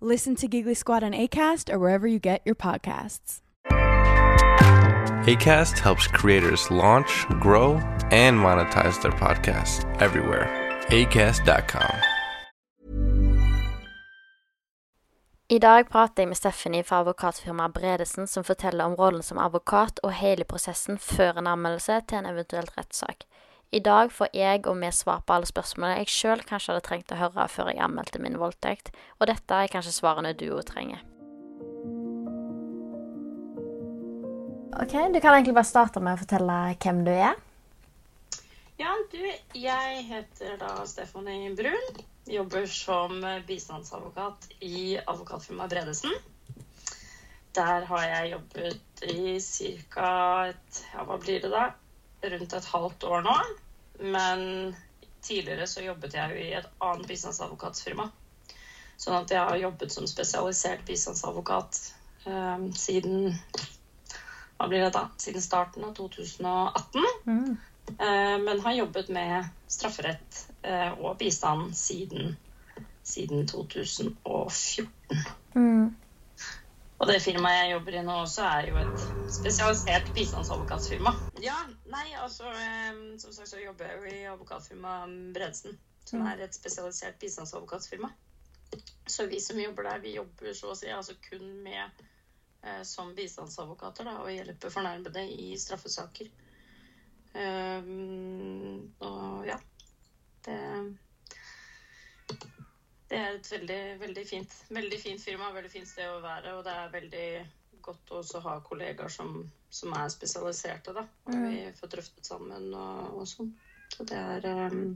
Listen to Giggly Squad on ACAST or wherever you get your podcasts. ACAST helps creators launch, grow, and monetize their podcasts everywhere. ACAST.com. I dag prater jeg med Stephanie fra advokatfirmaet Bredesen, som forteller om rollen som advokat og hele prosessen før en anmeldelse til en eventuelt rettssak. I dag får jeg og vi svar på alle spørsmålene jeg sjøl kanskje hadde trengt å høre før jeg anmeldte min voldtekt, og dette er kanskje svarene du òg trenger. Ok, Du kan egentlig bare starte med å fortelle hvem du er. Ja, du, jeg heter da Stephanie Brun. Jobber som bistandsadvokat i advokatfirmaet Bredesen. Der har jeg jobbet i ca. et Ja, hva blir det da? Rundt et halvt år nå. Men tidligere så jobbet jeg jo i et annet bistandsadvokatsfirma. Sånn at jeg har jobbet som spesialisert bistandsadvokat um, siden Hva blir det da? Siden starten av 2018. Eh, men har jobbet med strafferett uh, og bistand siden, siden 2014. Og det firmaet jeg jobber i nå også, er jo et spesialisert bistandsadvokatfirma. Ja, nei, altså eh, Som sagt så jobber jeg jo i advokatfirmaet Bredesen, som er et spesialisert bistandsadvokatfirma. Så vi som jobber der, vi jobber så å si altså kun med eh, som bistandsadvokater da, og hjelper fornærmede i straffesaker. Um, og ja det, det er et veldig, veldig fint, veldig fint firma, veldig fint sted å være. Og det er veldig godt å også ha kollegaer som, som er spesialiserte, da. Og vi får drøftet sammen og, og sånn. Så det er um,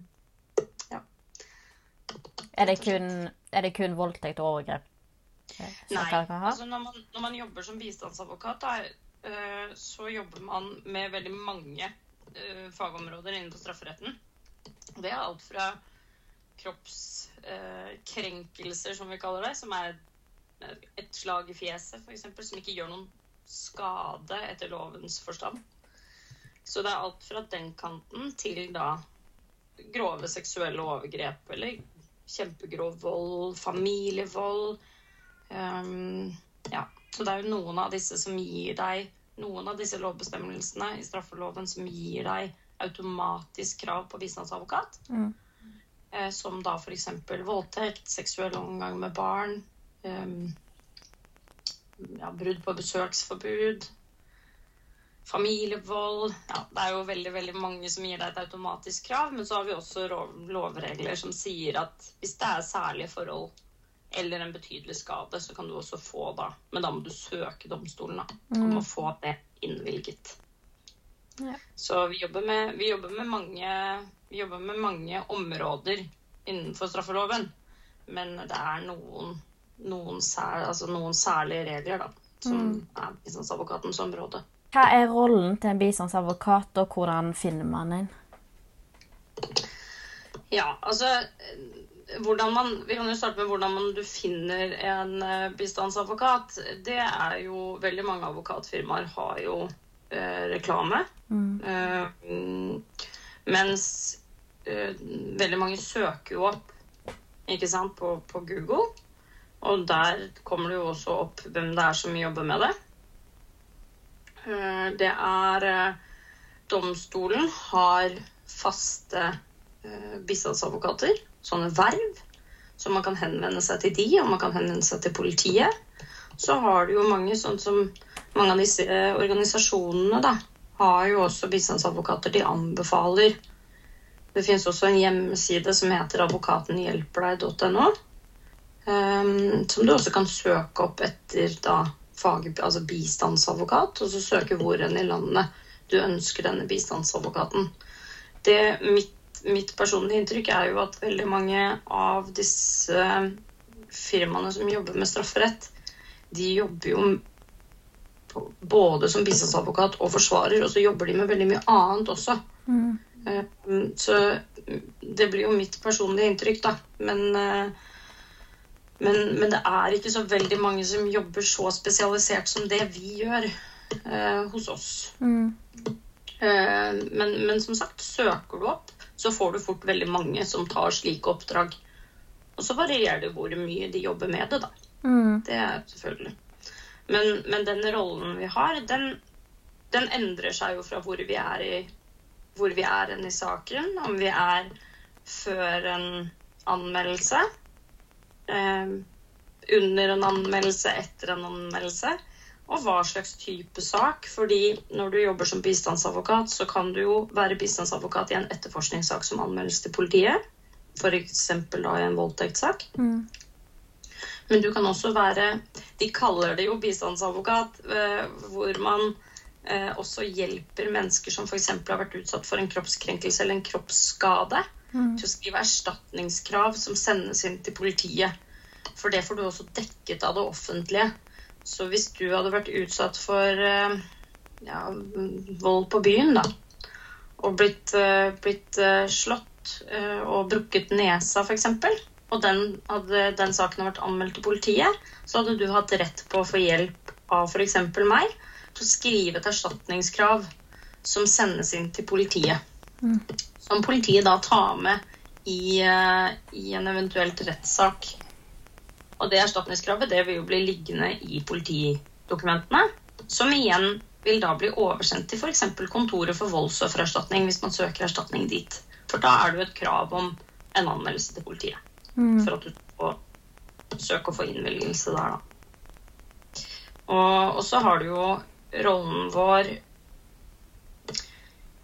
ja. Er det kun, er det kun voldtekt og overgrep? Nei. Altså når, man, når man jobber som bistandsadvokat, da, eh, så jobber man med veldig mange eh, fagområder innenfor strafferetten. Det er alt fra kroppskrenkelser, som vi kaller det, som er et slag i fjeset, f.eks., som ikke gjør noen skade etter lovens forstand. Så det er alt fra den kanten til da grove seksuelle overgrep eller kjempegrov vold, familievold. Um, ja. Så det er jo noen av disse som gir deg noen av disse lovbestemmelsene i straffeloven som gir deg automatisk krav på bistandsadvokat. Eh, som da f.eks. voldtekt, seksuell omgang med barn, um, ja, brudd på besøksforbud, familievold ja, Det er jo veldig veldig mange som gir deg et automatisk krav, men så har vi også lovregler som sier at hvis det er særlige forhold eller en betydelig skade, så kan du også få da Men da må du søke domstolen da, om å få det innvilget. Ja. Så vi jobber, med, vi, jobber med mange, vi jobber med mange områder innenfor straffeloven. Men det er noen, noen, sær, altså noen særlige regler da, som er bistandsadvokatens område. Hva er rollen til en bistandsadvokat, og hvordan finner man en? Ja, altså man, Vi kan jo starte med hvordan man, du finner en eh, bistandsadvokat. Det er jo Veldig mange advokatfirmaer har jo eh, reklame. Eh, mm, mens veldig mange søker jo opp ikke sant, på, på Google. Og der kommer det jo også opp hvem det er som jobber med det. Eh, det er eh, Domstolen har faste eh, bistandsadvokater, sånne verv, så man kan henvende seg til de, og man kan henvende seg til politiet. Så har du jo mange, sånn som mange av disse eh, organisasjonene, da, har jo også bistandsadvokater de anbefaler. Det finnes også en hjemmeside som heter advokatenhjelperdeg.no, um, som du også kan søke opp etter da, fag, altså bistandsadvokat, og så søke hvor enn i landet du ønsker denne bistandsadvokaten. Det mitt mitt personlige inntrykk er jo at veldig mange av disse firmaene som jobber med strafferett, de jobber jo både som bistandsadvokat og forsvarer, og så jobber de med veldig mye annet også. Mm. Eh, Så det blir jo mitt personlige inntrykk, da. Men, eh, men, men det er ikke så veldig mange som jobber så spesialisert som det vi gjør eh, hos oss. Mm. Eh, Men, men som sagt, søker du opp, så får du fort veldig mange som tar slike oppdrag. Og så varierer det hvor mye de jobber med det, da. Mm. Det er selvfølgelig. Men, men den rollen vi har, den, den endrer seg jo fra hvor vi er i hvor vi er enn i saken. Om vi er før en anmeldelse, eh, under en anmeldelse, etter en anmeldelse, og hva slags type sak. Fordi når du jobber som bistandsadvokat, så kan du jo være bistandsadvokat i en etterforskningssak som anmeldes til politiet. F.eks. da i en voldtektssak. Mm. Men du kan også være De kaller det jo bistandsadvokat, eh, hvor man også hjelper mennesker som f.eks. har vært utsatt for en kroppskrenkelse eller en kroppsskade, Mm. til å skrive erstatningskrav som sendes inn til politiet. For det får du også dekket av det offentlige. Så hvis du hadde vært utsatt for eh, ja, vold på byen, da, og blitt, eh, blitt eh, slått eh, og brukket nesa, f.eks., og den, hadde den saken vært anmeldt til politiet, så hadde du hatt rett på å få hjelp av f.eks. meg til å skrive et erstatningskrav som sendes inn til politiet. Som politiet da tar med i, eh, i en eventuelt rettssak. Og det erstatningskravet det vil jo bli liggende i politidokumentene, som igjen vil da bli oversendt til f.eks. Kontoret for voldsoffererstatning hvis man søker erstatning dit. For da er det jo et krav om en anmeldelse til politiet Mm. for at du får søke å få innvilgelse der, da. Og, og så har du jo rollen vår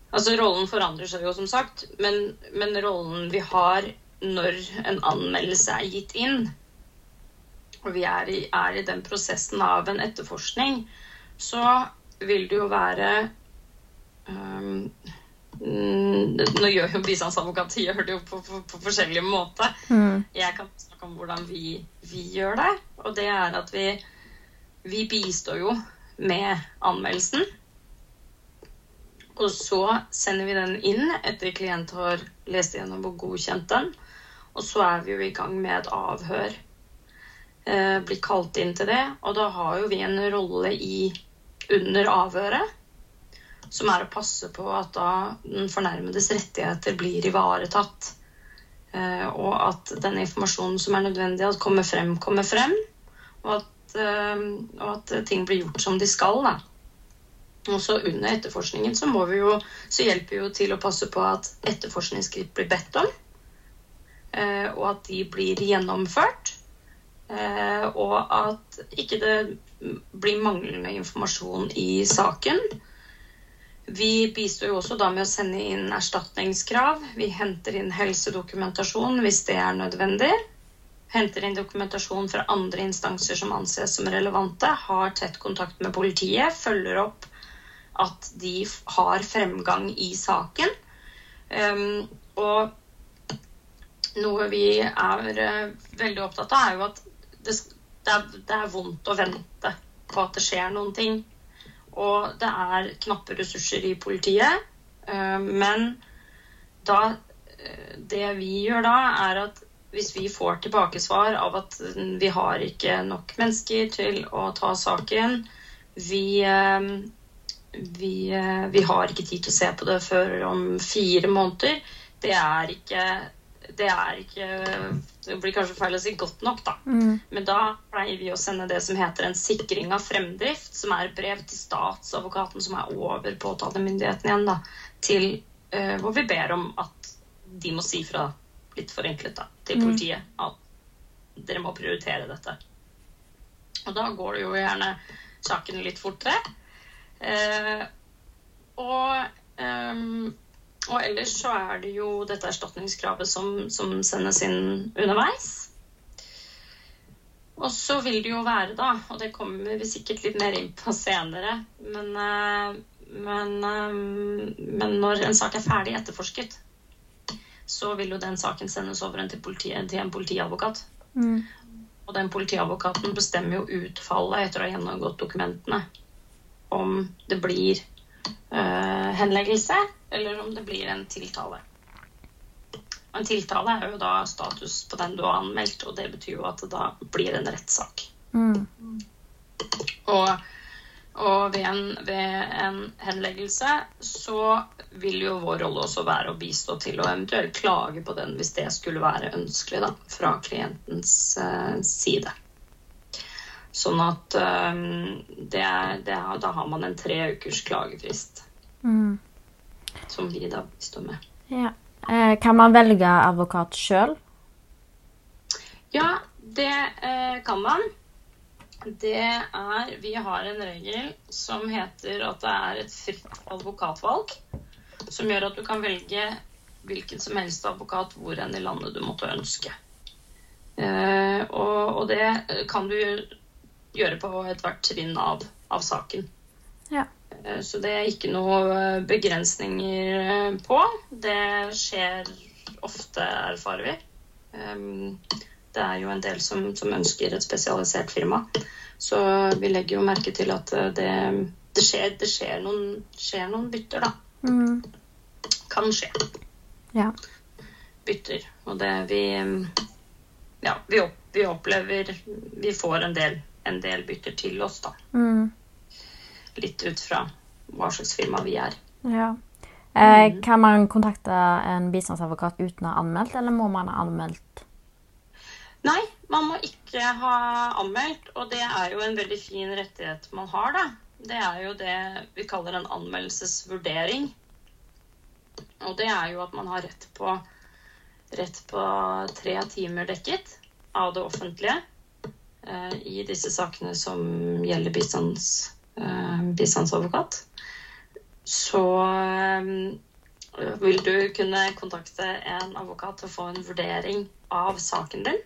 Altså, rollen forandrer seg jo, som sagt, men, men rollen vi har når en anmeldelse er gitt inn, og vi er i, er i den prosessen av en etterforskning, så vil det jo være um, Nå gjør jo bistandsadvokatiet gjør det jo på, på, på forskjellig måte. Mm. Jeg kan snakke om hvordan vi, vi gjør det. Og det er at vi, vi bistår jo med anmeldelsen. Og så sender vi den inn etter klient har lest gjennom og godkjent den. Og så er vi jo i gang med et avhør. Eh, blir kalt inn til det. Og da har jo vi en rolle i under avhøret. Som er å passe på at da den fornærmedes rettigheter blir ivaretatt. Eh, og at den informasjonen som er nødvendig at kommer frem, kommer frem. Og at, og at ting blir gjort som de skal. Da. Og så under etterforskningen så, må vi jo, så hjelper vi jo til å passe på at etterforskningsskritt blir bedt om. eh, Og at de blir gjennomført. eh, Og at ikke det blir manglende informasjon i saken. Vi bistår jo også da med å sende inn erstatningskrav. Vi henter inn helsedokumentasjon hvis det er nødvendig. Henter inn dokumentasjon fra andre instanser som anses som relevante. Har tett kontakt med politiet. Følger opp at de har fremgang i saken. Um, og noe vi er uh, veldig opptatt av, er jo at det, det, er, det er vondt å vente på at det skjer noen ting. Og det er knappe ressurser i politiet. Uh, Men da uh, Det vi gjør da, er at hvis vi får tilbakesvar av at vi har ikke nok mennesker til å ta saken, vi, eh, vi, eh, vi har ikke tid til å se på det før om fire måneder, det er ikke det er ikke Det blir kanskje feil å si godt nok, da. Mm. Men da pleier vi å sende det som heter en sikring av fremdrift, som er brev til statsadvokaten som er over påtalemyndigheten igjen, da, til uh, hvor vi ber om at de må si fra, litt forenklet, da, til politiet at dere må prioritere dette. Og da går det jo gjerne sakene litt fortere. Eh, og, um, og ellers så er det jo dette erstatningskravet som, som sendes inn underveis. Og så vil det jo være, da, og det kommer vi sikkert litt mer inn på senere, men, eh, men, eh, men når en sak er ferdig etterforsket, så vil jo den saken sendes over til, politi, til en politiadvokat. Mm. Og den politiadvokaten bestemmer jo utfallet etter å ha gjennomgått dokumentene. Om det blir øh, henleggelse, eller om det blir en tiltale. En tiltale er jo da status på den du har anmeldt, og det betyr jo at det da blir en rettssak. Mm. Og, og ved, en, ved en henleggelse så vil jo vår rolle også være å bistå til å eventuelt klage på den hvis det skulle være ønskelig da, fra klientens uh, side. Sånn at eh, det er, det er, da har man en tre ukers klagefrist Mm. som vi da bistår med. Ja. Eh, kan man velge advokat sjøl? Ja, det eh, kan man. Det er Vi har en regel som heter at det er et fritt advokatvalg. Som gjør at du kan velge hvilken som helst advokat hvor enn i landet du måtte ønske. Eh, og, og det kan du gjøre på ethvert trinn av, av saken. Ja. Eh, Så det er ikke noe begrensninger eh, på. Det skjer ofte, erfarer vi. Um, Det er jo en del som, som ønsker et spesialisert firma. Så vi legger jo merke til at eh, det, det, skjer, det skjer, noen, skjer noen bytter, da. Mm. Kan skje Ja. bytter. Og det vi Ja, vi, opp, vi opplever Vi får en del, en del bytter til oss, da. Mm. Litt ut fra hva slags firma vi er. ja. Eh, kan man kontakte en bistandsadvokat uten å ha anmeldt, eller må man ha anmeldt? Nei, man må ikke ha anmeldt, og det er jo en veldig fin rettighet man har, da. Det er jo det vi kaller en anmeldelsesvurdering. Og det er jo at man har rett på, rett på tre timer dekket av det offentlige eh, i disse sakene som gjelder bistands, eh, bistandsadvokat. Så eh, vil du kunne kontakte en advokat og få en vurdering av saken din.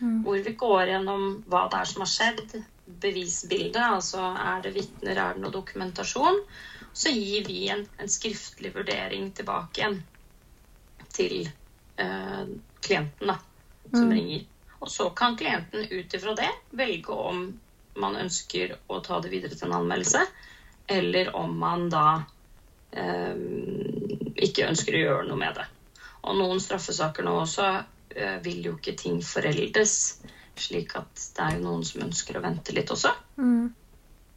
Hvor vi går gjennom hva det er som har skjedd, bevisbildet, altså er det vitner, er det noe dokumentasjon. Så gir vi en, en skriftlig vurdering tilbake igjen til eh, klienten da, som ringer. Og så kan klienten ut ifra det velge om man ønsker å ta det videre til en anmeldelse, eller om man da eh, ikke ønsker å gjøre noe med det. Og noen straffesaker nå også vil jo ikke ting foreldes, slik at det er jo noen som ønsker å vente litt også. Mm.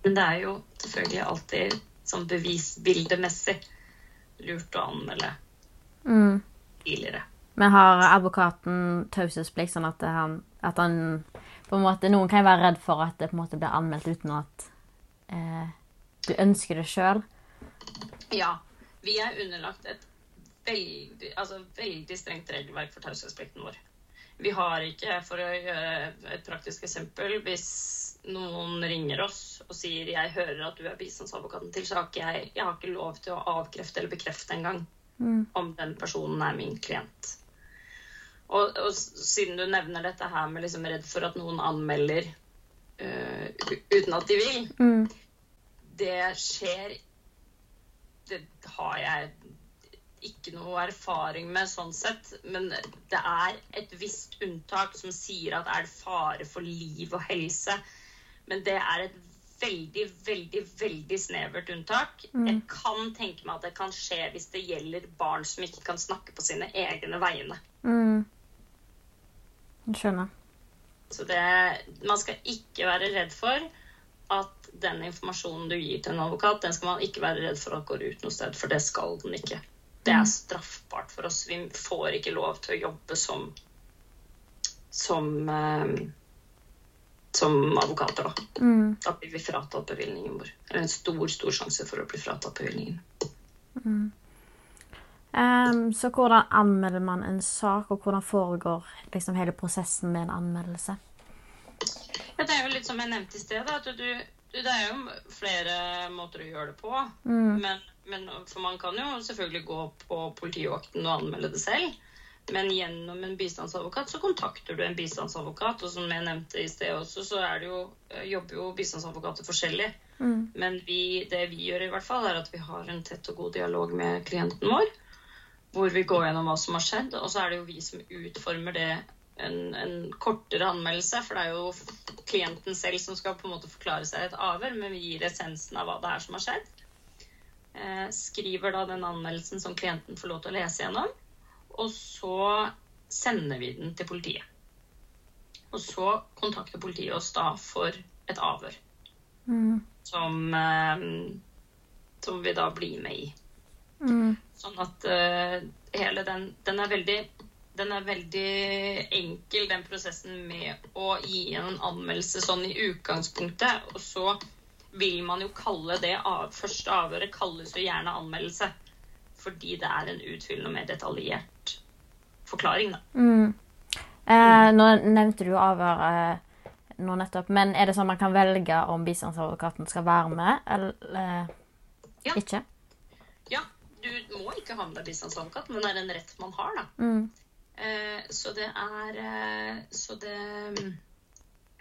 Men det er jo selvfølgelig alltid sånn bevisbildemessig lurt å anmelde Mm. tidligere. Men har advokaten taushetsplikt, sånn at han, at han på en måte, Noen kan jo være redd for at det på en måte blir anmeldt uten at eh, du ønsker det sjøl. Ja, vi er underlagt et veldig, altså veldig strengt regelverk for taushetsplikten vår. Vi har ikke, for å gjøre et praktisk eksempel, hvis noen ringer oss og sier jeg hører at du er bistandsadvokaten til sak, jeg, jeg har ikke lov til å avkrefte eller bekrefte engang Mm. om den personen er min klient. Og, og siden du nevner dette her med liksom redd for at noen anmelder uh, uten at de vil, Mm. det skjer Det har jeg ikke noe erfaring med sånn sett, men det er et visst unntak som sier at er det fare for liv og helse. Men det er et veldig, veldig, veldig snevert unntak. Jeg kan tenke meg at det kan skje hvis det gjelder barn som ikke kan snakke på sine egne vegne. Mm. Jeg skjønner. Så det, man skal ikke være redd for at den informasjonen du gir til en advokat, den skal man ikke være redd for at går ut noe sted, for det skal den ikke. Det er straffbart for oss. Vi får ikke lov til å jobbe som som, eh, som advokater, da. Mm. Da blir vi fratatt bevilgningen vår. Eller en stor, stor sjanse for å bli fratatt bevilgningen. Em, så hvordan anmelder man en sak, og hvordan foregår liksom hele prosessen med en anmeldelse? Ja, det er jo litt som jeg nevnte i sted, at du, du, det er jo flere måter å gjøre det på. Mm. Men, men, for man kan jo selvfølgelig gå på politivakten og anmelde det selv. Men gjennom en bistandsadvokat så kontakter du en bistandsadvokat. Og som jeg nevnte i sted også, så er det jo, eh, jobber jo bistandsadvokater forskjellig. Mm. Men vi, det vi gjør i hvert fall, er at vi har en tett og god dialog med klienten vår. hvor vi går gjennom hva som har skjedd. Og så er det jo vi som utformer det en, en kortere anmeldelse, for det er jo klienten selv som skal på en måte forklare seg et avhør, men vi gir essensen av hva det er som har skjedd. Eh, skriver da den anmeldelsen som klienten får lov til å lese gjennom, og så sender vi den til politiet. Og så kontakter politiet oss da for et avhør. Mm. Som, eh, som vi da blir med i. Mm. Sånn at eh, hele den Den er veldig den er veldig enkel, den prosessen med å gi en anmeldelse sånn i utgangspunktet. Og så vil man jo kalle det av, første avhøret kalles jo gjerne anmeldelse. Fordi det er en utfyllende og mer detaljert forklaring, da. Mm. Eh, nå nevnte du avhør eh, nå nettopp, men er det sånn man kan velge om bistandsadvokaten skal være med, eller Ja. ikke? Ja, du må ikke ha med deg bistandsadvokat, men det er en rett man har, da. Mm. Eh, så det er eh, Så det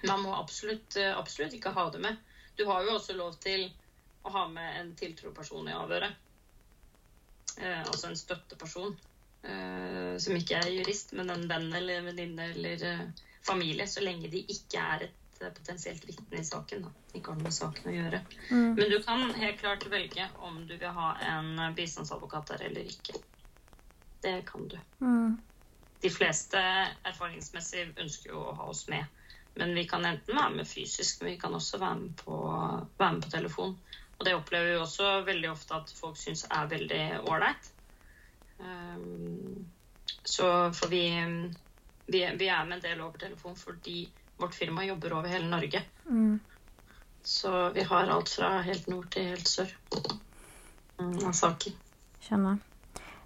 Man må absolutt, eh, absolutt ikke ha det med. Du har jo også lov til å ha med en tiltroperson i avhøret. Eh, altså en støtteperson. Eh, som ikke er jurist, men en venn eller venninne eller eh, familie. Så lenge de ikke er et eh, potensielt vitne i saken. Da. Ikke har noe med saken å gjøre. Mm. Men du kan helt klart velge om du vil ha en eh, bistandsadvokat der eller ikke. Det kan du Mm. de fleste erfaringsmessig ønsker jo å ha oss med. Men vi kan enten være med fysisk, men vi kan også være med på, være med på telefon. Og det opplever vi også veldig ofte at folk syns er veldig ålreit. Um, så for vi, vi, vi er med en del over telefon fordi vårt firma jobber over hele Norge. Mm. Så vi har alt fra helt nord til helt sør mm, av saken. Skjønner.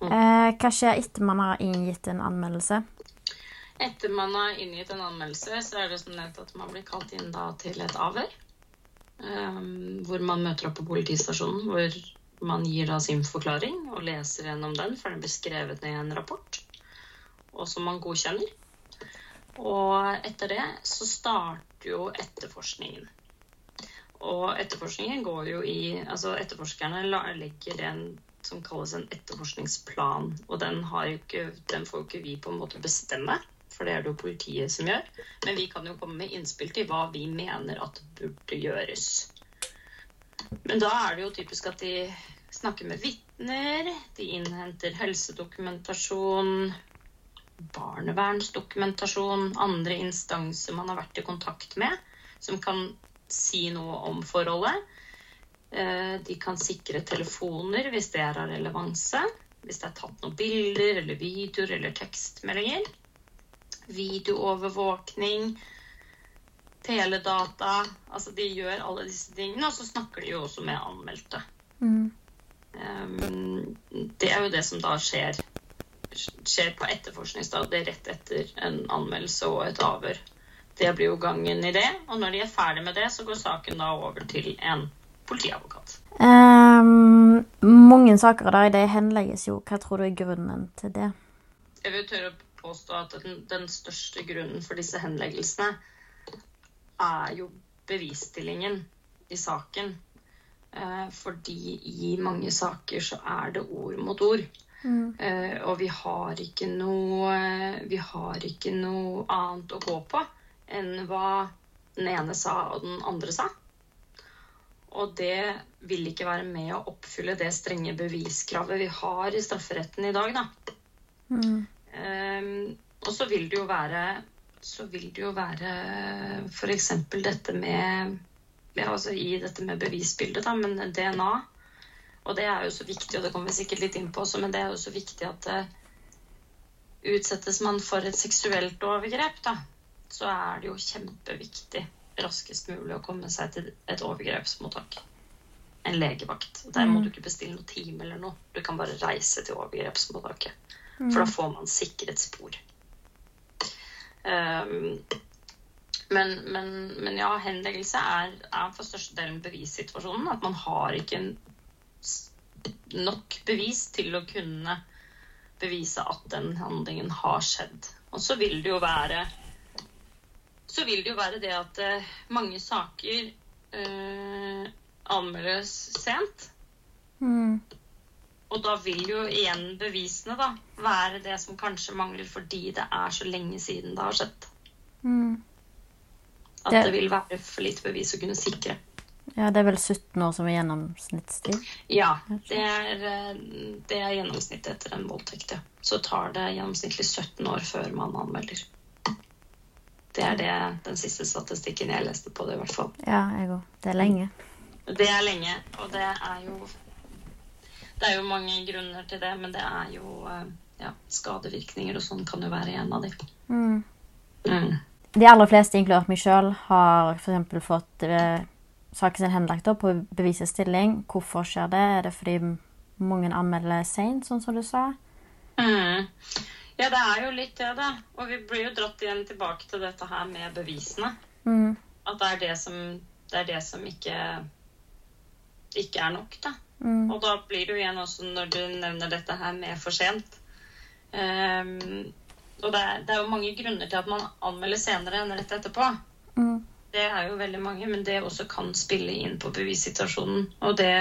Mm. Eh, hva skjer etter man har inngitt en anmeldelse? Etter man har inngitt en anmeldelse, så er det som nevnt at man blir kalt inn til et avhør. Um, hvor man møter opp på politistasjonen, hvor man gir da sin forklaring og leser gjennom den, for den blir skrevet ned i en rapport, og som man godkjenner. Og etter det så starter jo etterforskningen. Og etterforskningen går jo i Altså etterforskerne legger en som kalles en etterforskningsplan. Og den, ikke, den får jo ikke vi på en måte bestemme, for det er det jo politiet som gjør. Men vi kan jo komme med innspill til hva vi mener at burde gjøres. Men da er det jo typisk at de snakker med vitner, de innhenter helsedokumentasjon, barnevernsdokumentasjon, andre instanser man har vært i kontakt med, som kan si noe om forholdet. Eh, De kan sikre telefoner hvis det er av relevanse. Hvis det er tatt noen bilder eller videoer eller tekstmeldinger. Videoovervåkning, teledata. Altså de gjør alle disse tingene, og så snakker de jo også med anmeldte. Mm. Um, Det er jo det som da skjer, skjer på etterforskningsstadiet rett etter en anmeldelse og et avhør. Det blir jo gangen i det, og når de er ferdig med det, så går saken da over til en politiadvokat. Um, mange saker i dag det henlegges jo. Hva tror du er grunnen til det? Jeg vil tørre å påstå at den, den største grunnen for disse henleggelsene er jo bevisstillingen i saken. Eh, fordi i mange saker så er det ord mot ord. Mm. Eh, og vi har ikke noe Vi har ikke noe annet å gå på enn hva den ene sa og den andre sa. Og det vil ikke være med å oppfylle det strenge beviskravet vi har i strafferetten i dag, da. Mm. Ehm, og så vil det jo være så vil det jo være f.eks. dette med ja, altså I dette med bevisbildet, da, men DNA. Og det er jo så viktig, og det kommer vi sikkert litt inn på også, men det er jo så viktig at uh, utsettes man for et seksuelt overgrep, da, så er det jo kjempeviktig raskest mulig å komme seg til et overgrepsmottak. En legevakt. Der må du ikke bestille noe time eller noe. Du kan bare reise til overgrepsmottaket. For da får man sikret spor. Um, men, men, men ja, henleggelse er, er for størstedelen bevissituasjonen. At man har ikke en nok bevis til å kunne bevise at den handlingen har skjedd. Og så vil det jo være så vil det jo være det at eh, mange saker eh, anmeldes sent. Mm. Og da vil jo igjen bevisene da være det som kanskje mangler fordi det er så lenge siden det har skjedd. Mm. At Det- det vil være for lite bevis å kunne sikre. Ja, det er vel 17 år som er gjennomsnittstid. Ja, det er, eh, det er gjennomsnittet etter en voldtekt. Ja. Så tar det gjennomsnittlig 17 år før man anmelder. Det er det, den siste statistikken jeg leste på det, i hvert fall. Ja, jeg òg. Det er lenge. Det er lenge, og det er jo Det er jo mange grunner til det, men det er jo eh, ja, skadevirkninger og sånn kan jo være en av de. Mm. Mm. De aller fleste, inkludert meg sjøl, har f.eks. fått eh, saken sin henlagt opp på bevisets stilling. Hvorfor skjer det? Er det fordi mange anmelder seint, sånn som du sa? Mm. Ja, det er jo litt det, da. Og vi blir jo dratt igjen tilbake til dette her med bevisene. Mm. At det er det som, det er det som ikke, ikke er nok, da. Mm. Og da blir det jo igjen også når du nevner dette her med for sent. Um, og det er, det er jo mange grunner til at man anmelder senere enn rett etterpå. Mm. Det er jo veldig mange, men det også kan spille inn på bevissituasjonen. Og det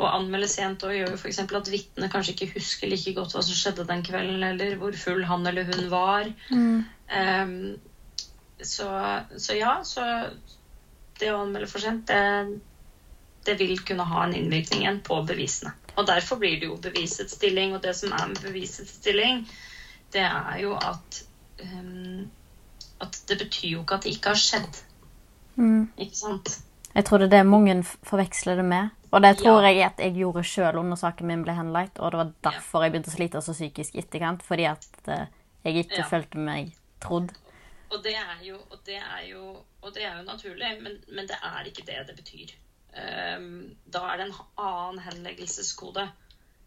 å anmelde sent og gjør jo f.eks. at vitnet kanskje ikke husker like godt hva som skjedde den kvelden, eller hvor full han eller hun var. Mm. Um, så, så ja, så det å anmelde for sent, det, det vil kunne ha en innvirkning på bevisene. Og derfor blir det jo bevisets stilling. Og det som er med bevisets stilling, det er jo at um, at det betyr jo ikke at det ikke har skjedd. Mm. Ikke sant? Jeg tror det er det mange forveksler det med. Og det tror Ja. jeg at jeg gjorde sjøl under saken min ble henlagt. Og det var derfor jeg begynte å slite så psykisk i etterkant. Fordi at eh, jeg ikke Ja. følte meg trodd. Og det er jo, og det er jo, og det er jo naturlig, men, men det er ikke det det betyr. Ehm, da er det en annen henleggelseskode.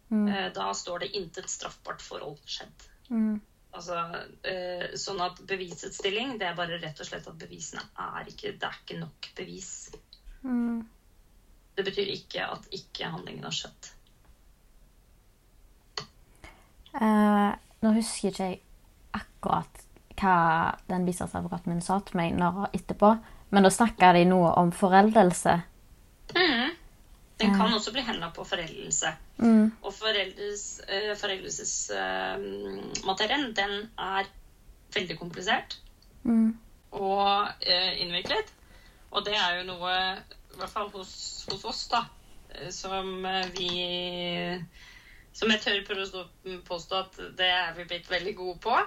Mm. Eh, da står det 'intet straffbart forhold skjedd'. Mm. Altså, eh, sånn at bevisets stilling, det er bare rett og slett at bevisene er ikke Det er ikke nok bevis. Mm. Det betyr ikke at ikke handlingen har skjedd. Eh, nå husker ikke jeg akkurat hva den bistandsadvokaten min sa til meg når, etterpå, men da snakka de noe om foreldelse. Mhm. Den kan også bli henda på foreldelse. Mm. Og foreldes, eh, foreldelsesmaterien, den er veldig komplisert Mm. og eh, innviklet. Og det er jo noe, i hvert fall hos, hos oss, da, eh, som vi Som jeg tør påstå, påstå at det er vi blitt veldig gode på.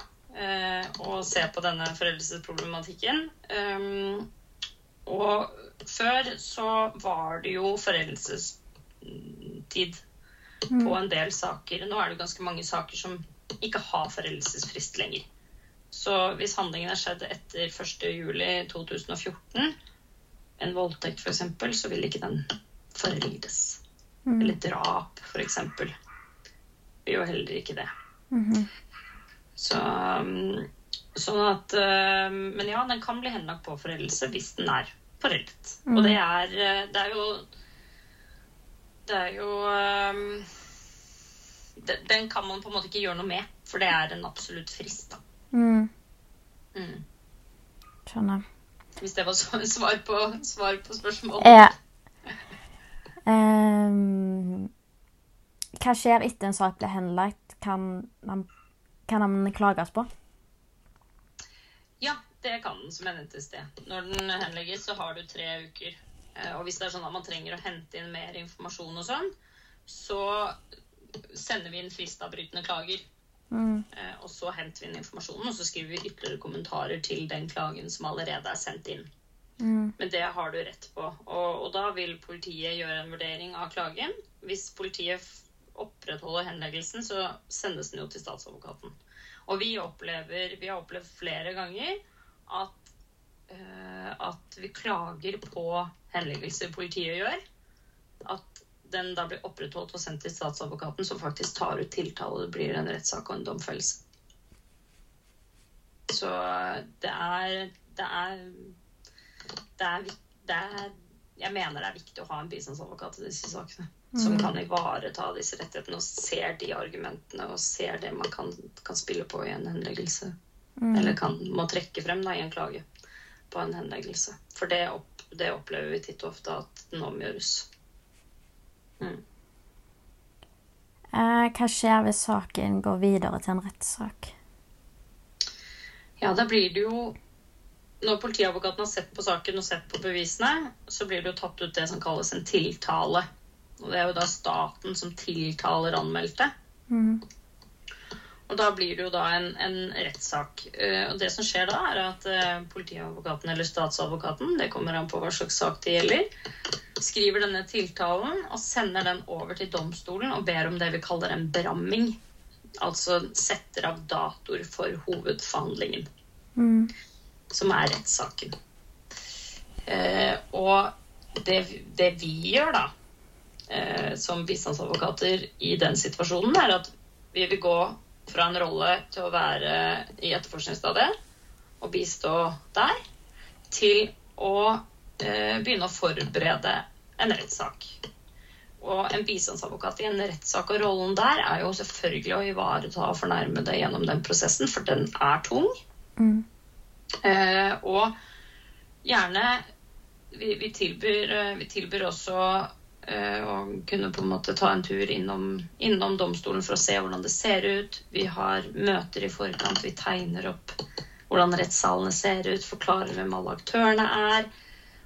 Å se på denne foreldelsesproblematikken. Og før så var det jo foreldelsestid på en del saker. Nå er det ganske mange saker som ikke har foreldelsesfrist lenger. Så hvis handlingen er skjedd etter 1.7.2014, en voldtekt f.eks., så vil ikke den foreldes. Mm. Eller drap, f.eks. Vil jo heller ikke det. Mhm. Så um, Sånn at um, Men ja, den kan bli henlagt på foreldelse hvis den er foreldet. Og det er uh, Det er jo Det er jo um, det, Den kan man på en måte ikke gjøre noe med, for det er en absolutt frist. da. Mm. Mm. Skjønner. Hvis det var svar på, svar på spørsmålet. Ja. Um, hva skjer etter en sak blir henlagt? Kan man, kan man klages på? Ja, det kan den, som jeg nevnte i sted. Når den henlegges, så har du tre uker. Eh, Og hvis det er sånn at man trenger å hente inn mer informasjon og sånn, så sender vi inn fristavbrytende klager. Mm. Eh, Og så henter vi inn informasjonen, og så skriver vi ytterligere kommentarer til den klagen som allerede er sendt inn. Mm. Men det har du rett på. Og, og da vil politiet gjøre en vurdering av klagen. Hvis politiet opprettholder henleggelsen, så sendes den jo til statsadvokaten. Og vi opplever, vi har opplevd flere ganger at, uh, at vi klager på henleggelser politiet gjør. At den da blir opprettholdt og sendt til statsadvokaten, som faktisk tar ut tiltale, det blir en rettssak og en domfellelse. Så det er, det er det er, det er Jeg mener det er viktig å ha en bistandsadvokat i disse sakene. Som kan ivareta disse rettighetene og ser de argumentene og ser det man kan, kan spille på i en henleggelse. Eller kan, må trekke frem da, i en klage på en henleggelse. For det, opp, det opplever vi titt og ofte at den omgjøres. Mm. Eh, hva skjer hvis saken går videre til en rettssak? Ja, da blir det jo Når politiadvokaten har sett på saken og sett på bevisene, så blir det jo tatt ut det som kalles en tiltale. Og det er jo da staten som tiltaler anmeldte. Mm. Og da blir det jo da en, en rettssak. Eh, Og det som skjer da, er at eh, politiadvokaten eller statsadvokaten, det kommer an på hva slags sak det gjelder, skriver denne tiltalen og sender den over til domstolen og ber om det vi kaller en bramming. Altså setter av datoer for hovedforhandlingen, Mm. som er rettssaken. Eh, og det, det vi gjør da, eh, som bistandsadvokater i den situasjonen, er at vi vil gå fra en rolle til å være i etterforskningsstadiet og bistå der, til å eh, begynne å forberede en rettssak. Og en bistandsadvokat i en rettssak og rollen der er jo selvfølgelig å ivareta fornærmede gjennom den prosessen, for den er tung. Mm. Eh, og gjerne vi, vi, tilbyr, eh, vi tilbyr også eh, å kunne på en måte ta en tur innom, innom domstolen for å se hvordan det ser ut. Vi har møter i forkant, vi tegner opp hvordan rettssalene ser ut, forklarer hvem alle aktørene er,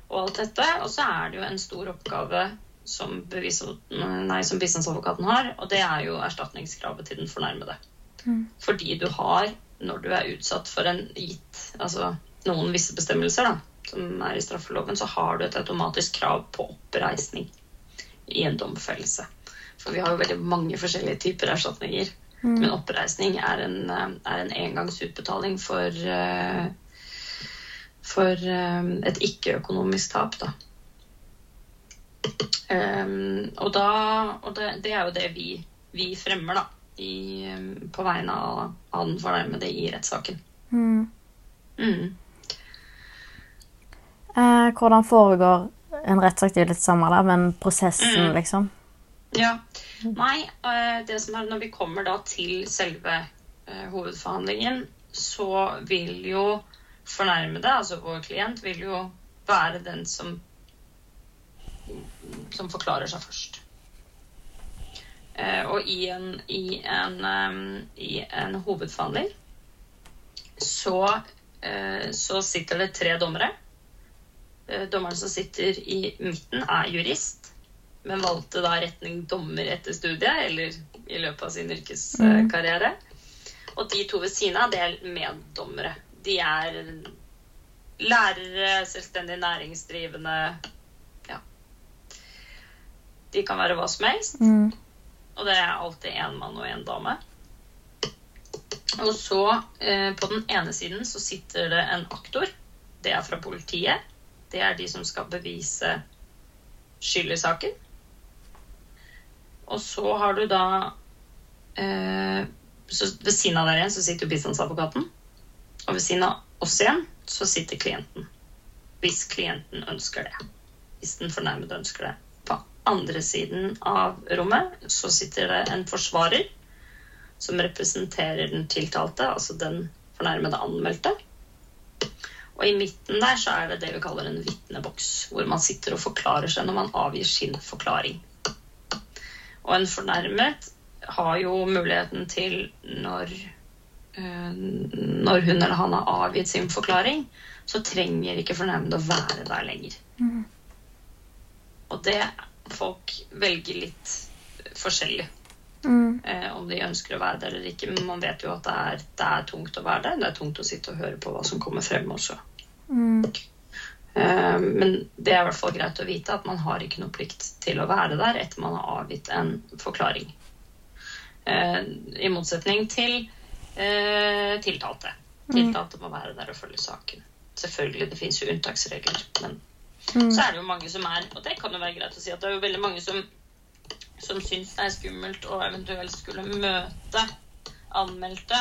og alt dette. Og så er det jo en stor oppgave som, bevis, nei, som bistandsadvokaten har, og det er jo erstatningskravet til den fornærmede. Mm. Fordi du har, når du er utsatt for en gitt Altså noen visse bestemmelser da, som er i straffeloven, så har du et automatisk krav på oppreisning i en domfellelse. For vi har jo veldig mange forskjellige typer erstatninger. Mm. Men oppreisning er en, eh, er en engangsutbetaling for, eh, for eh, et ikke-økonomisk tap, da. Um, og da, og det, det er jo det vi, vi fremmer, da. I, på vegne av, av den fornærmede i rettssaken. Mm. Mm. Eh, hvordan foregår en rettssak? Er jo litt samme, da, men prosessen, Mm. liksom? Ja. Nei, eh, det som er når vi kommer da til selve eh, hovedforhandlingen, så vil jo fornærmede, altså vår klient, vil jo være den som som forklarer seg først. Eh, og i en, i en, i en hovedforhandling så, så sitter det tre dommere. Eh, dommeren som sitter i midten, er jurist, men valgte da retning dommer etter studiet, eller i løpet av sin yrkeskarriere. Og de to ved siden av, det er meddommere. De er lærere, selvstendig næringsdrivende Ja. De kan være hva som helst. Mm. Og det er alltid én mann og én dame. Og så, eh, på den ene siden, så sitter det en aktor. Det er fra politiet. Det er de som skal bevise skyld i saken. Og så har du da eh, Ved siden av der igjen så sitter jo bistandsadvokaten. Og ved siden av oss igjen så sitter klienten. Hvis klienten ønsker det. Hvis den fornærmede ønsker det. På andre siden av rommet så sitter det en forsvarer som representerer den tiltalte, altså den fornærmede anmeldte. Og i midten der så er det det vi kaller en vitneboks, hvor man sitter og forklarer seg når man avgir sin forklaring. Og en fornærmet har jo muligheten til når eh, når hun eller han har avgitt sin forklaring, så trenger ikke fornærmede å være der lenger. Mhm. Og det folk velger litt forskjellig Mm. eh, om de ønsker å være der eller ikke. Men man vet jo at det er, det er tungt å være der. Det er tungt å sitte og høre på hva som kommer frem også. Mm. Eh, men det er i hvert fall greit å vite at man har ikke noe plikt til å være der etter man har avgitt en forklaring. Eh, I motsetning til eh, tiltalte. Tiltalte må være der og følge saken. Selvfølgelig, det fins jo unntaksregler, men Mm. så er det jo mange som er Og det kan jo være greit å si at det er jo veldig mange som, som syns det er skummelt å eventuelt skulle møte anmeldte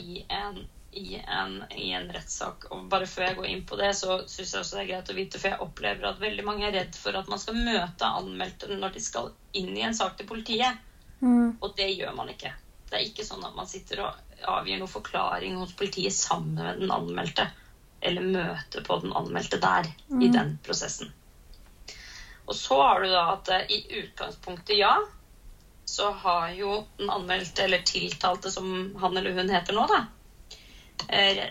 i en, i en, i en rettssak. Og bare før jeg går inn på det, så syns jeg også det er greit å vite, for jeg opplever at veldig mange er redd for at man skal møte anmeldte når de skal inn i en sak til politiet. Mm. Og det gjør man ikke. Det er ikke sånn at man sitter og avgir noen forklaring hos politiet sammen med den anmeldte. Eller møter på den anmeldte der, i den prosessen. Og så har du da at eh, i utgangspunktet, ja, så har jo den anmeldte, eller tiltalte som han eller hun heter nå, da, eh,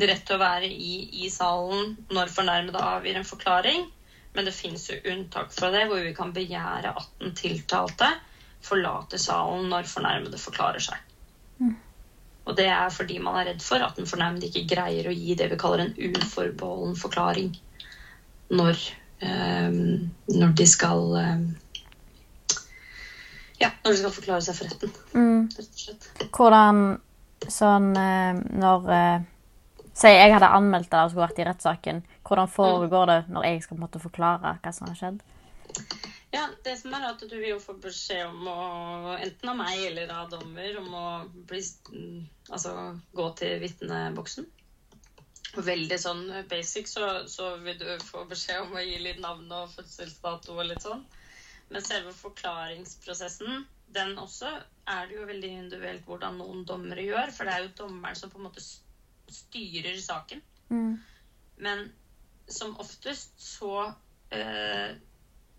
rett til å være i, i salen når fornærmede avgir en forklaring. Men det fins jo unntak fra det, hvor vi kan begjære at den tiltalte forlater salen når fornærmede forklarer seg. Og det er fordi man er redd for at den fornærmede ikke greier å gi det vi kaller en uforbeholden forklaring når, eh, når de skal eh, Ja, når de skal forklare seg for retten, Mm. rett og slett. Hvordan sånn eh, når Si jeg hadde anmeldt det og skulle vært i rettssaken. Hvordan foregår det når jeg skal på en måte forklare hva som har skjedd? Ja, det som er at du vil jo få beskjed om å Enten av meg eller av dommer om å bli Altså gå til vitneboksen. Veldig sånn basic, så, så vil du få beskjed om å gi litt navn og fødselsdato og litt sånn. Men selve forklaringsprosessen, den også er det jo veldig individuelt hvordan noen dommere gjør. For det er jo dommeren som på en måte styrer saken. Mm. Men som oftest så eh,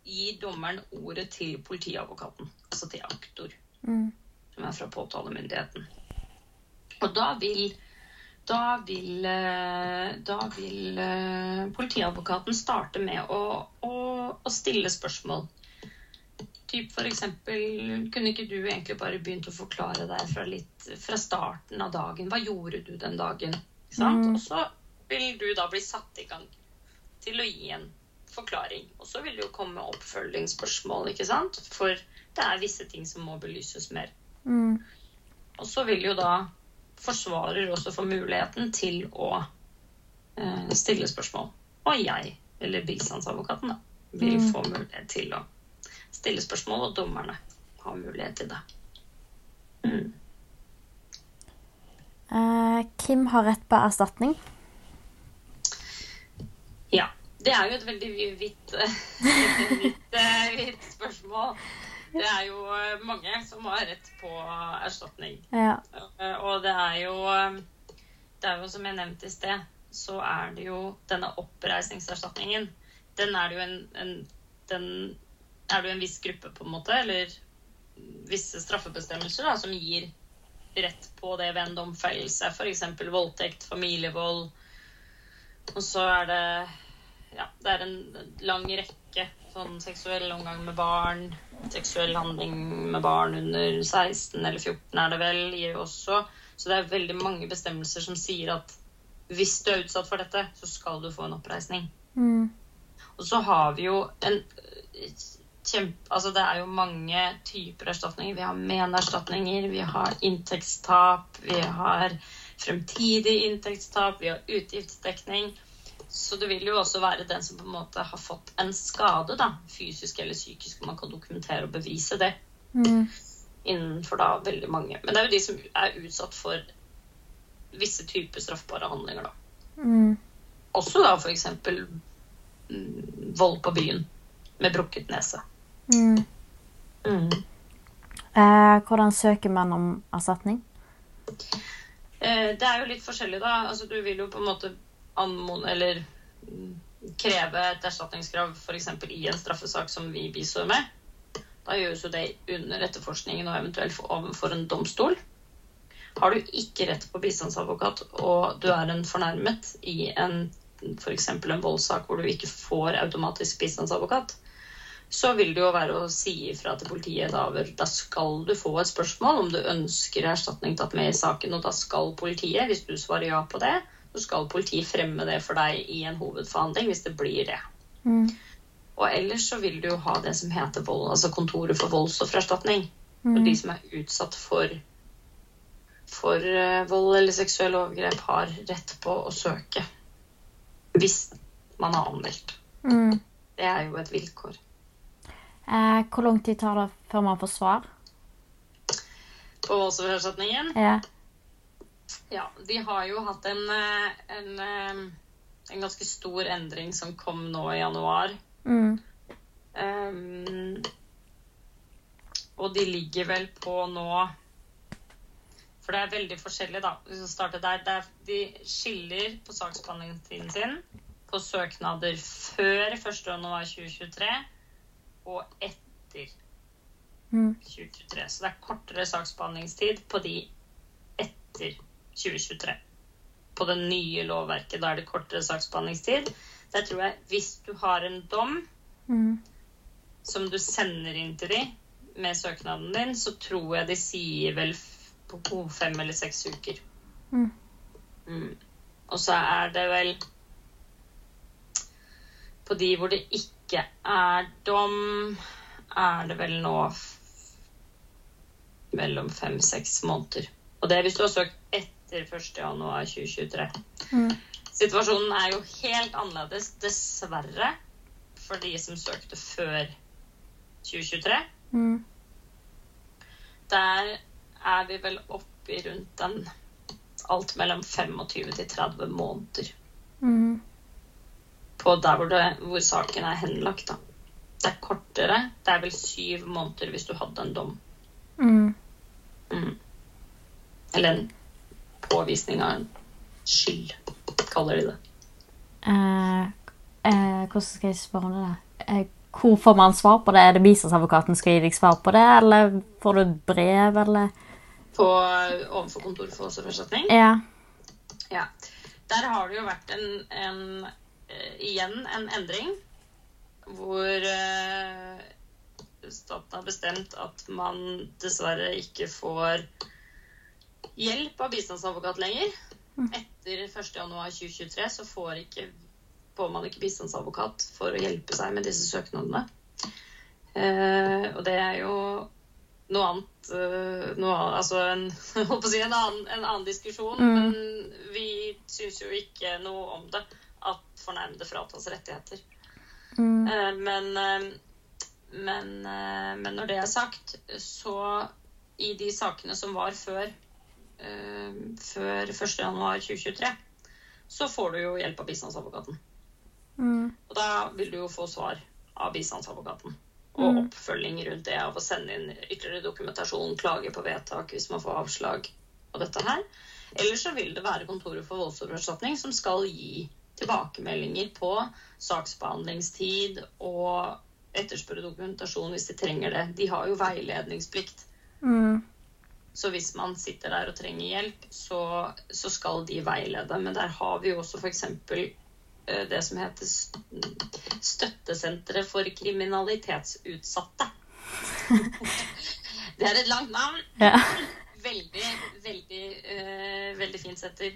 gir dommeren ordet til politiadvokaten, altså til aktor, Mm. som er fra påtalemyndigheten. Og da vil da vil, eh, da vil eh, politiadvokaten starte med å, å, å stille spørsmål. Typ for eksempel, kunne ikke du egentlig bare begynt å forklare deg fra, litt, fra starten av dagen? Hva gjorde du den dagen? Mm. Og så vil du da bli satt i gang til å gi en forklaring. Og så vil det jo komme oppfølgingsspørsmål, ikke sant? For det er visse ting som må belyses mer. Mm. Og så vil jo da forsvarer også få muligheten til å eh, stille spørsmål. Og jeg, eller bistandsadvokaten, da, vil Mm. få mulighet til å stille spørsmål, og dommerne har mulighet til det. Mm. Uh, Kim har rett på erstatning. Ja. Det er jo et veldig vidt, vidt, vidt, vidt spørsmål. Det er jo eh, mange som har rett på erstatning. Ja. Eh, Og det er jo eh, Det er jo som jeg nevnte i sted, så er det jo denne oppreisningserstatningen. Den er det jo en, en Den er det jo en viss gruppe, på en måte, eller visse straffebestemmelser, da, som gir rett på det ved en domfellelse. F.eks. voldtekt, familievold. Og så er det Ja, det er en lang rekke sånn seksuell omgang med barn, seksuell handling med barn under 16 eller 14 er det vel, gir jo også. Så det er veldig mange bestemmelser som sier at hvis du er utsatt for dette, så skal du få en oppreisning. Mm. Og så har vi jo en øh, kjempe... Altså det er jo mange typer erstatninger. Vi har menerstatninger, vi har inntektstap, vi har fremtidig inntektstap, vi har utgiftsdekning. Så det vil jo også være den som på en måte har fått en skade, da, fysisk eller psykisk, man kan dokumentere og bevise det Mm. innenfor da veldig mange. Men det er jo de som er utsatt for visse typer straffbare handlinger, da. Mm. Også da eksempel mm, vold på byen med brukket nese. Mm. Mm. Eh, hvordan søker man om erstatning? Eh, det er jo litt forskjellig, da. Altså, du vil jo på en måte anmode eller mm, kreve et erstatningskrav f.eks. i en straffesak som vi bistår med. Da gjøres jo det under etterforskningen og eventuelt for- overfor en domstol. Har du ikke rett på bistandsadvokat, og du er en fornærmet i en f.eks. en voldssak hvor du ikke får automatisk bistandsadvokat, så vil det jo være å si ifra til politiet da. Da skal du få et spørsmål om du ønsker erstatning tatt med i saken, og da skal politiet, hvis du svarer ja på det, så skal politiet fremme det for deg i en hovedforhandling hvis det blir det. Mm. Og ellers så vil du jo ha det som heter vold, altså Kontoret for voldsoffererstatning. Mm. Og de som er utsatt for, for eh, vold eller seksuelle overgrep, har rett på å søke. Hvis man har anmeldt. Mm. Det er jo et vilkår. Eh, hvor lang tid tar det før man får svar? På voldsoffererstatningen Ja. Ja, de har jo hatt en, eh, en, eh, en ganske stor endring som kom nå i januar. Mm. Um, og de ligger vel på nå For det er veldig forskjellig, da. Hvis vi starter der, der De skiller på saksbehandlingstiden sin på søknader før 1.1.2023 og etter Mm. 2023. Så det er kortere saksbehandlingstid på de etter 2023. På det nye lovverket, da er det kortere saksbehandlingstid. Der tror jeg hvis du har en dom Mm. som du sender inn til de med søknaden din, så tror jeg de sier vel på fem eller seks uker. Mm. Mm. Og så er det vel På de hvor det ikke er dom, er det vel nå mellom fem-seks måneder. Og det er hvis du har søkt etter 1.1.2023. Mm. Situasjonen er jo helt annerledes, dessverre, for de som søkte før 2023. Mm. Der er vi vel oppe i rundt den alt mellom 25 til 30 måneder Mm. på der hvor, det, hvor saken er henlagt. Da. Det er kortere. Det er vel syv måneder hvis du hadde en dom. Mm. Mm. Eller en påvisning av en skyld, kaller de det. Eh, eh, hvordan skal jeg spørre om det? Eh, hvor får man svar på det? Er det bistandsadvokaten skal gi deg svar på det, eller får du et brev, eller? På, overfor Kontoret for voldsoffererstatning. Ja. Ja. Der har det jo vært en, en eh, igjen en endring hvor eh, staten har bestemt at man dessverre ikke får hjelp av bistandsadvokat lenger. Etter 1.1.2023 så får, ikke, får man ikke bistandsadvokat for å hjelpe seg med disse søknadene. Uh, og det er jo noe annet eh, noe, Altså en, holdt på å si en, annen, en annen diskusjon, Mm. men vi syns jo ikke noe om det. At fornærmede fratas rettigheter. Mm. Uh, men, uh, men, men når det er sagt, så i de sakene som var før, eh, før 1.1.2023, så får du jo hjelp av bistandsadvokaten. Mm. Og da vil du jo få svar av bistandsadvokaten. Og Mm. oppfølging rundt det av å sende inn ytterligere dokumentasjon, klage på vedtak hvis man får avslag og dette her. Eller så vil det være Kontoret for voldsoffererstatning som skal gi tilbakemeldinger på saksbehandlingstid og etterspørre dokumentasjon hvis de trenger det. De har jo veiledningsplikt. Mm. Så hvis man sitter der og trenger hjelp, så, så skal de veilede. Men der har vi jo også f.eks. det som heter Støttesenteret for kriminalitetsutsatte. det er et langt navn. Ja. Veldig, veldig, uh, veldig fint setter.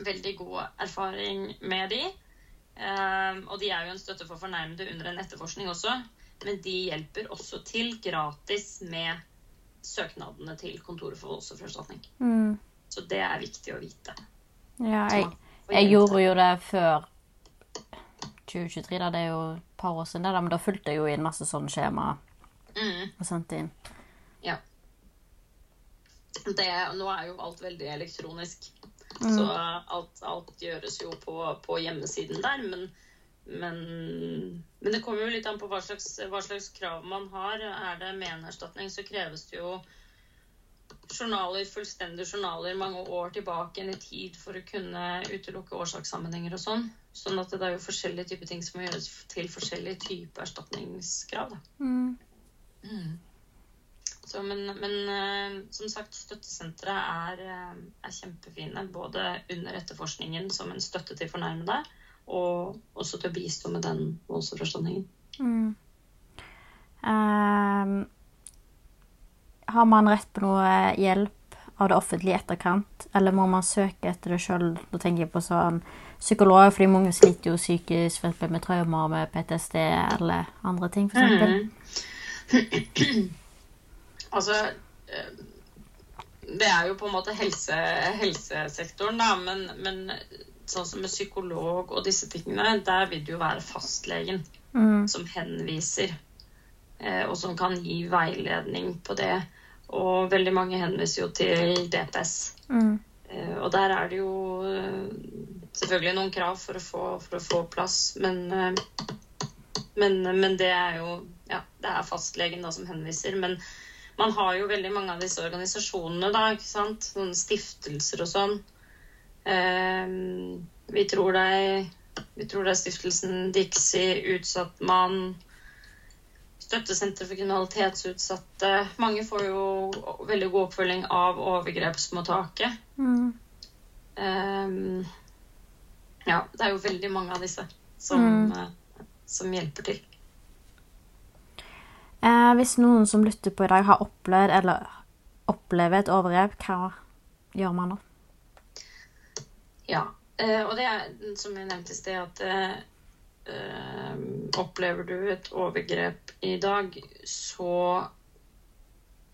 Veldig god erfaring med de. Um, og de er jo en støtte for fornærmede under en etterforskning også. Men de hjelper også til gratis med søknadene til Kontoret for voldsoffererstatning. Mm. Så det er viktig å vite. ja jeg, jeg gjorde jo det før 2023, da. Det er jo et par år siden, da, men da fulgte jeg jo inn masse sånne skjema Mm, og sendte inn. ja. Det, nå er jo alt veldig elektronisk. Mm. Så alt, alt gjøres jo på, på hjemmesiden der. Men, men, men det kommer jo litt an på hva slags, hva slags krav man har. Er det menerstatning, så kreves det jo journaler, fullstendige journaler mange år tilbake enn i tid for å kunne utelukke årsakssammenhenger og sånn. Sånn at det er jo forskjellige typer ting som må gjøres til forskjellige typer erstatningskrav. Mm. Mm. Så, men, men eh, som sagt, støttesenteret er, eh, er kjempefine. Både under etterforskningen som en støtte til fornærmede, og også til å bistå med den voldsoffererstatningen. Mm. Um, har man rett på noe hjelp av det offentlige i etterkant, eller må man søke etter det sjøl? Da tenker jeg på sånn psykolog, fordi mange sliter jo psykisk med traumer, med PTSD eller andre ting, for eksempel. Altså eh, Det er jo på en måte helse, helsesektoren, da, men, men sånn som med psykolog og disse tingene, der vil det jo være fastlegen Mm. som henviser, eh, og som kan gi veiledning på det. Og veldig mange henviser jo til DPS. Mm. Eh, Og der er det jo eh, selvfølgelig noen krav for å få, for å få plass, men, men, men det er jo Ja, det er fastlegen da som henviser. Men man har jo veldig mange av disse organisasjonene, da, ikke sant? Sånne stiftelser og sånn. Eh, Vi tror er, vi tror er stiftelsen Dixie, Utsatt mann, støttesenter for kriminalitetsutsatte. Mange får jo veldig god oppfølging av overgrepsmottaket. Mm. Um, ja, det er jo veldig mange av disse som, Mm. eh, som hjelper til. Eh, hvis noen som lytter på i dag, har opplevd eller opplever et overgrep, hva gjør man da? Ja, eh, og det er som jeg nevnte i sted, at eh, opplever du et overgrep i dag, så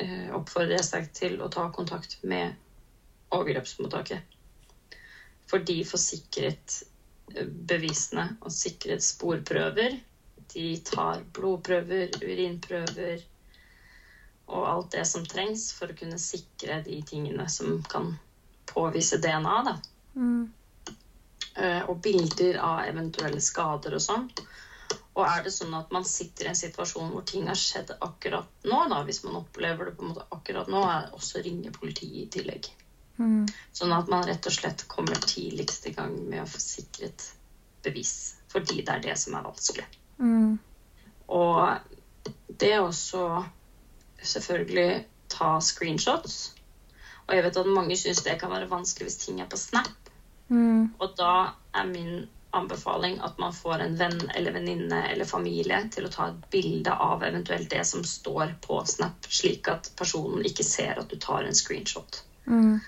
eh, oppfordrer jeg sterkt til å ta kontakt med overgrepsmottaket. For de får sikret bevisene og sikret sporprøver. De tar blodprøver, urinprøver og alt det som trengs for å kunne sikre de tingene som kan påvise DNA. da. Mm. Eh, og bilder av eventuelle skader og sånn. Og er det sånn at man sitter i en situasjon hvor ting har skjedd akkurat nå, da, hvis man opplever det på en måte akkurat nå, er også ringe politiet i tillegg. Mm. Sånn at man rett og slett kommer tidligst i gang med å få sikret bevis. Fordi det er det som er vanskelig. Mm. Og det er også selvfølgelig ta screenshots. Og jeg vet at mange syns det kan være vanskelig hvis ting er på Snap. Mm. Og da er min anbefaling at man får en venn eller venninne eller familie til å ta et bilde av eventuelt det som står på Snap, slik at personen ikke ser at du tar en screenshot. Mm.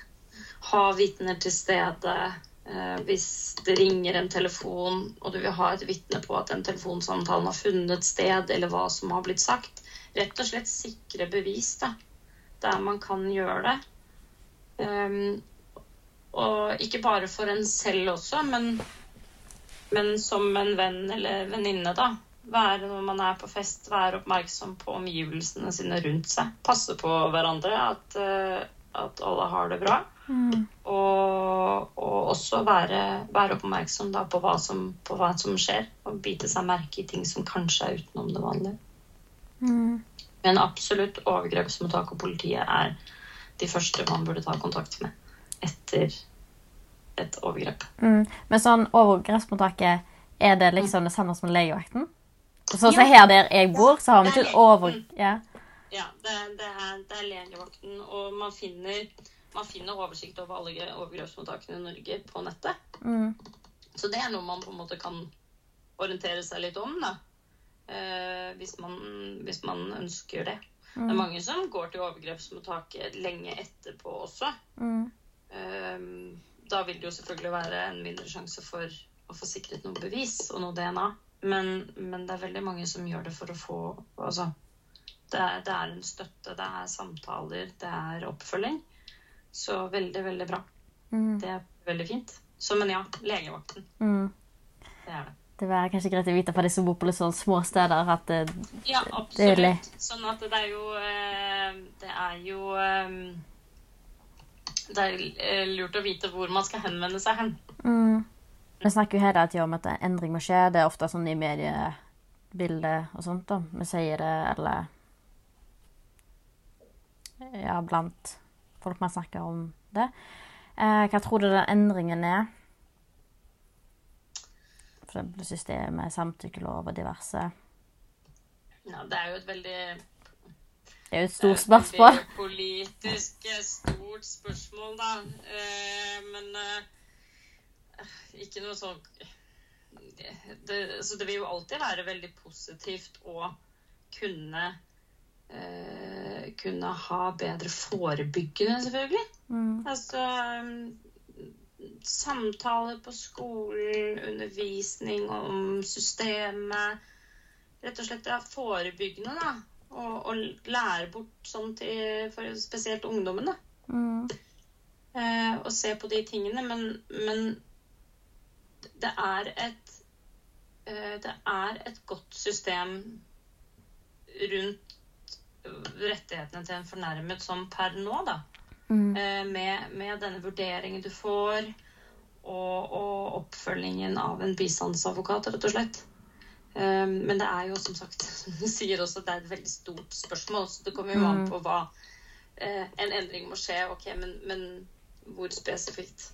Ha vitner til stede. Eh, hvis det ringer en telefon, og du vil ha et vitne på at den telefonsamtalen har funnet sted, eller hva som har blitt sagt, rett og slett sikre bevis da, der man kan gjøre det. Um, og ikke bare for en selv også, men, men som en venn eller venninne, da. Være når man er på fest, være oppmerksom på omgivelsene sine rundt seg. Passe på hverandre, at, eh, at alle har det bra. Mm. Og, og også være, være oppmerksom da på, hva som, på hva som skjer, og bite seg merke i ting som kanskje er utenom det vanlige. Mm. Men absolutt, overgrepsmottak og politiet er de første man burde ta kontakt med etter et overgrep. Mm. Men sånn overgrepsmottaket, er det liksom det samme som legevakten? Sånn som Ja. her der jeg bor, så har vi ikke et over... Ja. Ja, det, det, er, det er legevakten, og man finner, man finner oversikt over alle overgrepsmottakene i Norge på nettet. Mm. Så det er noe man på en måte kan orientere seg litt om, da. Eh, hvis, man, hvis man ønsker det. Det er mange som går til overgrepsmottaket lenge etterpå også. Mm. Eh, da vil det jo selvfølgelig være en mindre sjanse for å få sikret noe bevis og noe DNA. Men, men det er veldig mange som gjør det for å få Altså, det er, det er en støtte, det er samtaler, det er oppfølging. Så veldig, veldig bra. Mm. Det er veldig fint. Så men ja, legevakten. Mm. Det er det. Det var kanskje greit å vite for de som bor på litt sånn små steder, at det, Ja, Det er absolutt. Sånn at det er jo eh, Det er jo eh, Det er eh, lurt å vite hvor man skal henvende seg hen. mm. Vi snakker jo hele tida om at en endring må skje. Det er ofte sånn i mediebildet og sånt. da. Vi sier det, eller Ja, blant folk man snakker om det. Eh, hva tror du den endringen er? For eksempel systemet, samtykkelov og diverse. Ja, det er jo et veldig Det er jo et stort spørsmål. Veldig politisk eh, stort spørsmål, da. Eh, men eh, ikke noe sånn det, Så det vil jo alltid være veldig positivt å kunne eh, Kunne ha bedre forebyggende, selvfølgelig. Mm. Altså samtaler på skolen, undervisning om systemet. Rett og slett ja, forebyggende, da. Og, og lære bort sånn til for spesielt ungdommen, da. Mm. Eh, og se på de tingene. Men, men det er et eh, Det er et godt system rundt rettighetene til en fornærmet som per nå, da. Mm. Eh, med, med denne vurderingen du får, og, og oppfølgingen av en bistandsadvokat, rett og slett. Eh, men det er jo som sagt, som du sier også, det er et veldig stort spørsmål. Så det kommer jo an Mm. på hva eh, En endring må skje, ok, men, men hvor spesifikt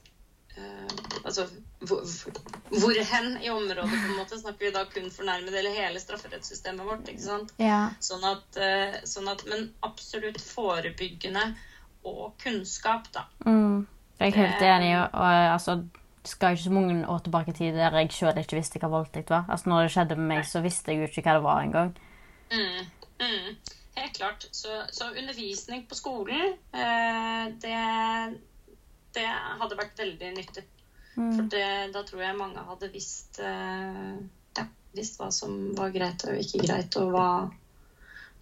eh, Altså hvor, hvor hen i området, på en måte? Snakker vi da kun fornærmede eller hele strafferettssystemet vårt? ikke sant? Ja. Sånn at, eh, sånn at Men absolutt forebyggende og kunnskap, da. Mm. Jeg er helt enig. Og, og altså, skal ikke så mange år tilbake i tid der jeg sjøl ikke visste hva voldtekt var. Altså, når det skjedde med meg, så visste jeg jo ikke hva det var engang. Mm, mm, helt klart. Så, så undervisning på skolen, eh, det, det hadde vært veldig nyttig. For det, da tror jeg mange hadde visst, eh, ja, visst hva som var greit og ikke greit, og hva,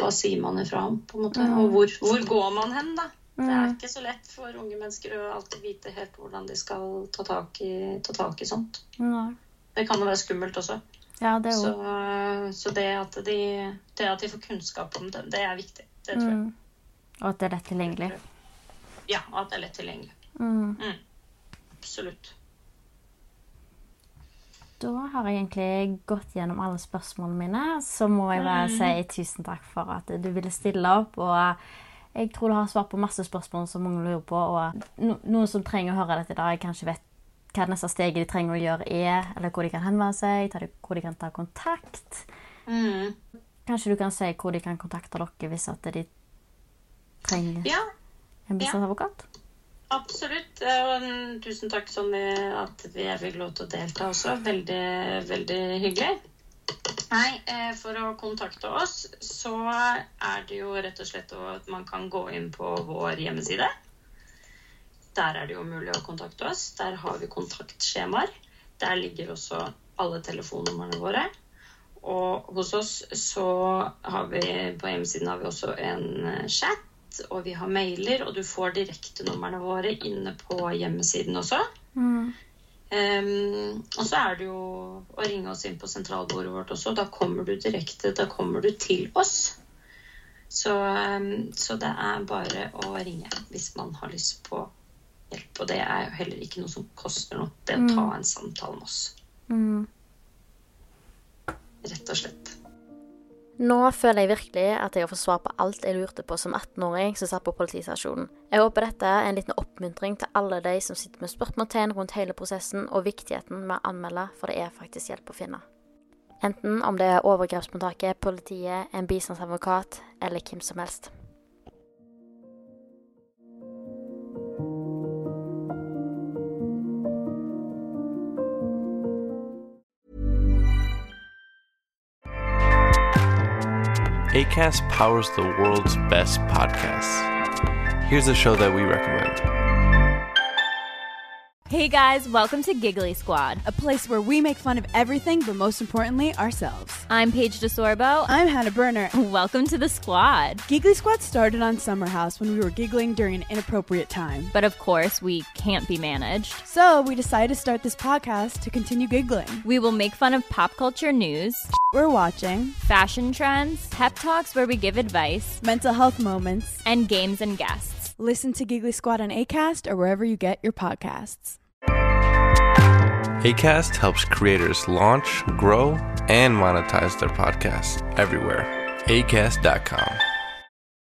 hva sier man ifra om, på en måte. Og hvor, hvor går man hen, da? Det er ikke så lett for unge mennesker å alltid vite helt hvordan de skal ta tak i, ta tak i sånt. Nei. Det kan jo være skummelt også. Ja, det Så, så det, at de, det at de får kunnskap om det, det er viktig. Det tror jeg. mm. Og at det er lett tilgjengelig. Ja, og at det er lett tilgjengelig. Mm. Absolutt. Da har jeg egentlig gått gjennom alle spørsmålene mine. Så må jeg bare si tusen takk for at du ville stille opp. Og jeg tror du har svar på masse spørsmål som mange lurer på. Og no noen som trenger å høre dette i dag, kanskje vet hva det neste steget de trenger å gjøre er, eller hvor de kan henvende seg, hvor de kan ta kontakt. Mm. Kanskje du kan si hvor de kan kontakte dere hvis at de trenger Ja, en bistandsadvokat? absolutt. Og mm, tusen takk Sonny, at vi jeg fikk lov til å delta også. Veldig, veldig hyggelig. Nei, eh, for å kontakte oss, så er det jo rett og slett at man kan gå inn på vår hjemmeside. Der er det jo mulig å kontakte oss. Der har vi kontaktskjemaer. Der ligger også alle telefonnumrene våre. Og hos oss så har vi på hjemmesiden har vi også en eh, chat, og vi har mailer, og du får direktenumrene våre inne på hjemmesiden også. Mm. Ehm, og så er det jo å ringe oss inn på sentralbordet vårt også. Da kommer du direkte, da kommer du til oss. Så, um, så det er bare å ringe hvis man har lyst på hjelp. Og det er jo heller ikke noe som koster noe. Det å ta en samtale med oss. Mm. Rett og slett. Nå føler jeg virkelig at jeg har fått svar på alt jeg lurte på som 18-åring som satt på politistasjonen. Jeg håper dette er en liten oppmuntring til alle de som sitter med spørsmålstegn rundt hele prosessen og viktigheten med å anmelde, for det er faktisk hjelp å finne. Enten om det er overgrepsmottaket, politiet, en bistandsadvokat eller hvem som helst. ACAST powers the world's best podcasts. Here's a show that we recommend. Hey guys, welcome to Giggly Squad. A place where we make fun of everything, but most importantly, ourselves. I'm Paige DeSorbo. I'm Hannah Berner. Welcome to the squad. Giggly Squad started on Summer House when we were giggling during an inappropriate time. But of course, we can't be managed. So we decided to start this podcast to continue giggling. We will make fun of pop culture news, We're watching fashion trends, pep talks where we give advice, mental health moments. and games and guests. Listen to Giggly Squad on ACAST or wherever you get your podcasts. ACAST helps creators launch, grow, and monetize their podcasts everywhere. ACAST.com.